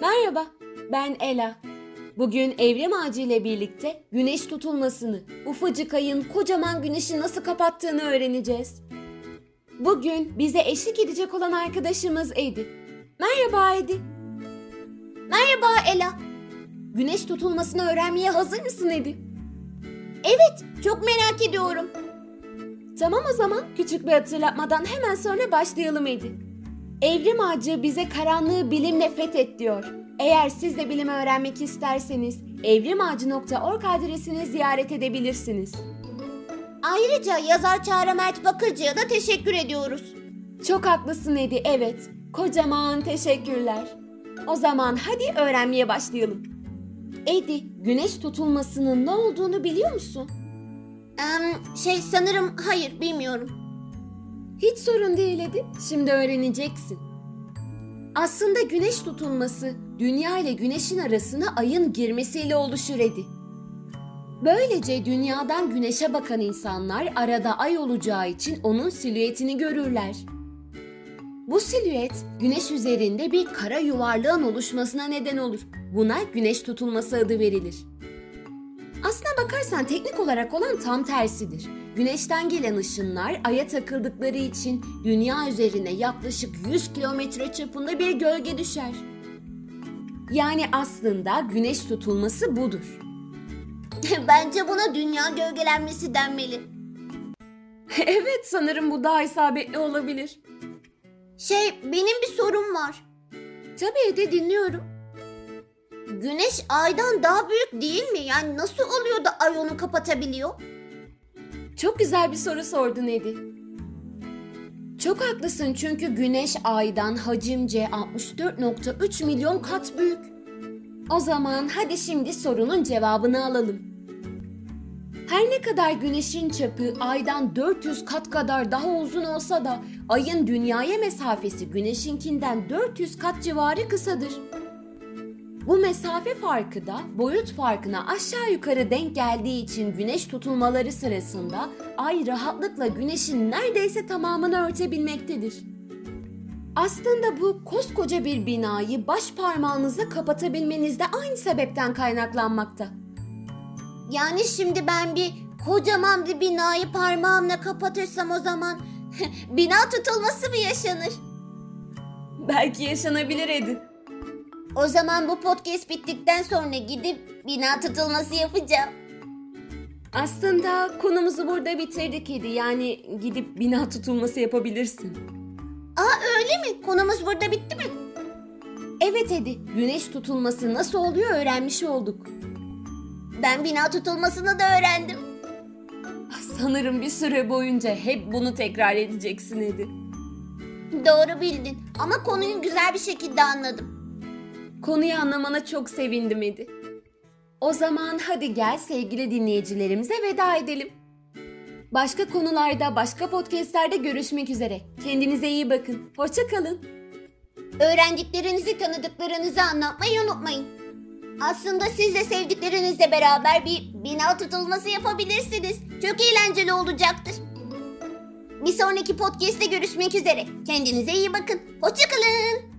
Merhaba, ben Ela. Bugün evrim ağacı ile birlikte güneş tutulmasını, ufacık ayın kocaman güneşi nasıl kapattığını öğreneceğiz. Bugün bize eşlik edecek olan arkadaşımız Edi. Merhaba Edi. Merhaba Ela. Güneş tutulmasını öğrenmeye hazır mısın Edi? Evet, çok merak ediyorum. Tamam o zaman küçük bir hatırlatmadan hemen sonra başlayalım Edi. Evrim ağacı bize karanlığı bilimle fethet diyor. Eğer siz de bilimi öğrenmek isterseniz evrimağacı.org adresini ziyaret edebilirsiniz. Ayrıca yazar Çağrı Mert Bakırcı'ya da teşekkür ediyoruz. Çok haklısın Edi, evet. Kocaman teşekkürler. O zaman hadi öğrenmeye başlayalım. Edi, güneş tutulmasının ne olduğunu biliyor musun? Em, şey sanırım hayır bilmiyorum. Hiç sorun değil Edi, şimdi öğreneceksin. Aslında güneş tutulması, dünya ile güneşin arasına ayın girmesiyle oluşur Edi. Böylece dünyadan güneşe bakan insanlar arada ay olacağı için onun silüetini görürler. Bu silüet güneş üzerinde bir kara yuvarlığın oluşmasına neden olur. Buna güneş tutulması adı verilir. Aslına bakarsan teknik olarak olan tam tersidir. Güneşten gelen ışınlar aya takıldıkları için dünya üzerine yaklaşık 100 kilometre çapında bir gölge düşer. Yani aslında güneş tutulması budur. Bence buna dünya gölgelenmesi denmeli. evet sanırım bu daha isabetli olabilir. Şey benim bir sorum var. Tabii de dinliyorum. Güneş aydan daha büyük değil mi? Yani nasıl oluyor da ay onu kapatabiliyor? Çok güzel bir soru sordun Edi. Çok haklısın çünkü Güneş Ay'dan hacimce 64.3 milyon kat büyük. O zaman hadi şimdi sorunun cevabını alalım. Her ne kadar Güneş'in çapı Ay'dan 400 kat kadar daha uzun olsa da Ay'ın Dünya'ya mesafesi Güneş'inkinden 400 kat civarı kısadır. Bu mesafe farkı da boyut farkına aşağı yukarı denk geldiği için güneş tutulmaları sırasında ay rahatlıkla güneşin neredeyse tamamını örtebilmektedir. Aslında bu koskoca bir binayı baş parmağınızla kapatabilmeniz de aynı sebepten kaynaklanmakta. Yani şimdi ben bir kocaman bir binayı parmağımla kapatırsam o zaman bina tutulması mı yaşanır? Belki yaşanabilir Edi. O zaman bu podcast bittikten sonra gidip bina tutulması yapacağım. Aslında konumuzu burada bitirdik Edi. Yani gidip bina tutulması yapabilirsin. Aa öyle mi? Konumuz burada bitti mi? Evet Edi, güneş tutulması nasıl oluyor öğrenmiş olduk. Ben bina tutulmasını da öğrendim. Sanırım bir süre boyunca hep bunu tekrar edeceksin Edi. Doğru bildin ama konuyu güzel bir şekilde anladım. Konuyu anlamana çok sevindim Edi. O zaman hadi gel sevgili dinleyicilerimize veda edelim. Başka konularda, başka podcastlerde görüşmek üzere. Kendinize iyi bakın. Hoşça kalın. Öğrendiklerinizi tanıdıklarınızı anlatmayı unutmayın. Aslında siz de sevdiklerinizle beraber bir bina tutulması yapabilirsiniz. Çok eğlenceli olacaktır. Bir sonraki podcast'te görüşmek üzere. Kendinize iyi bakın. Hoşçakalın.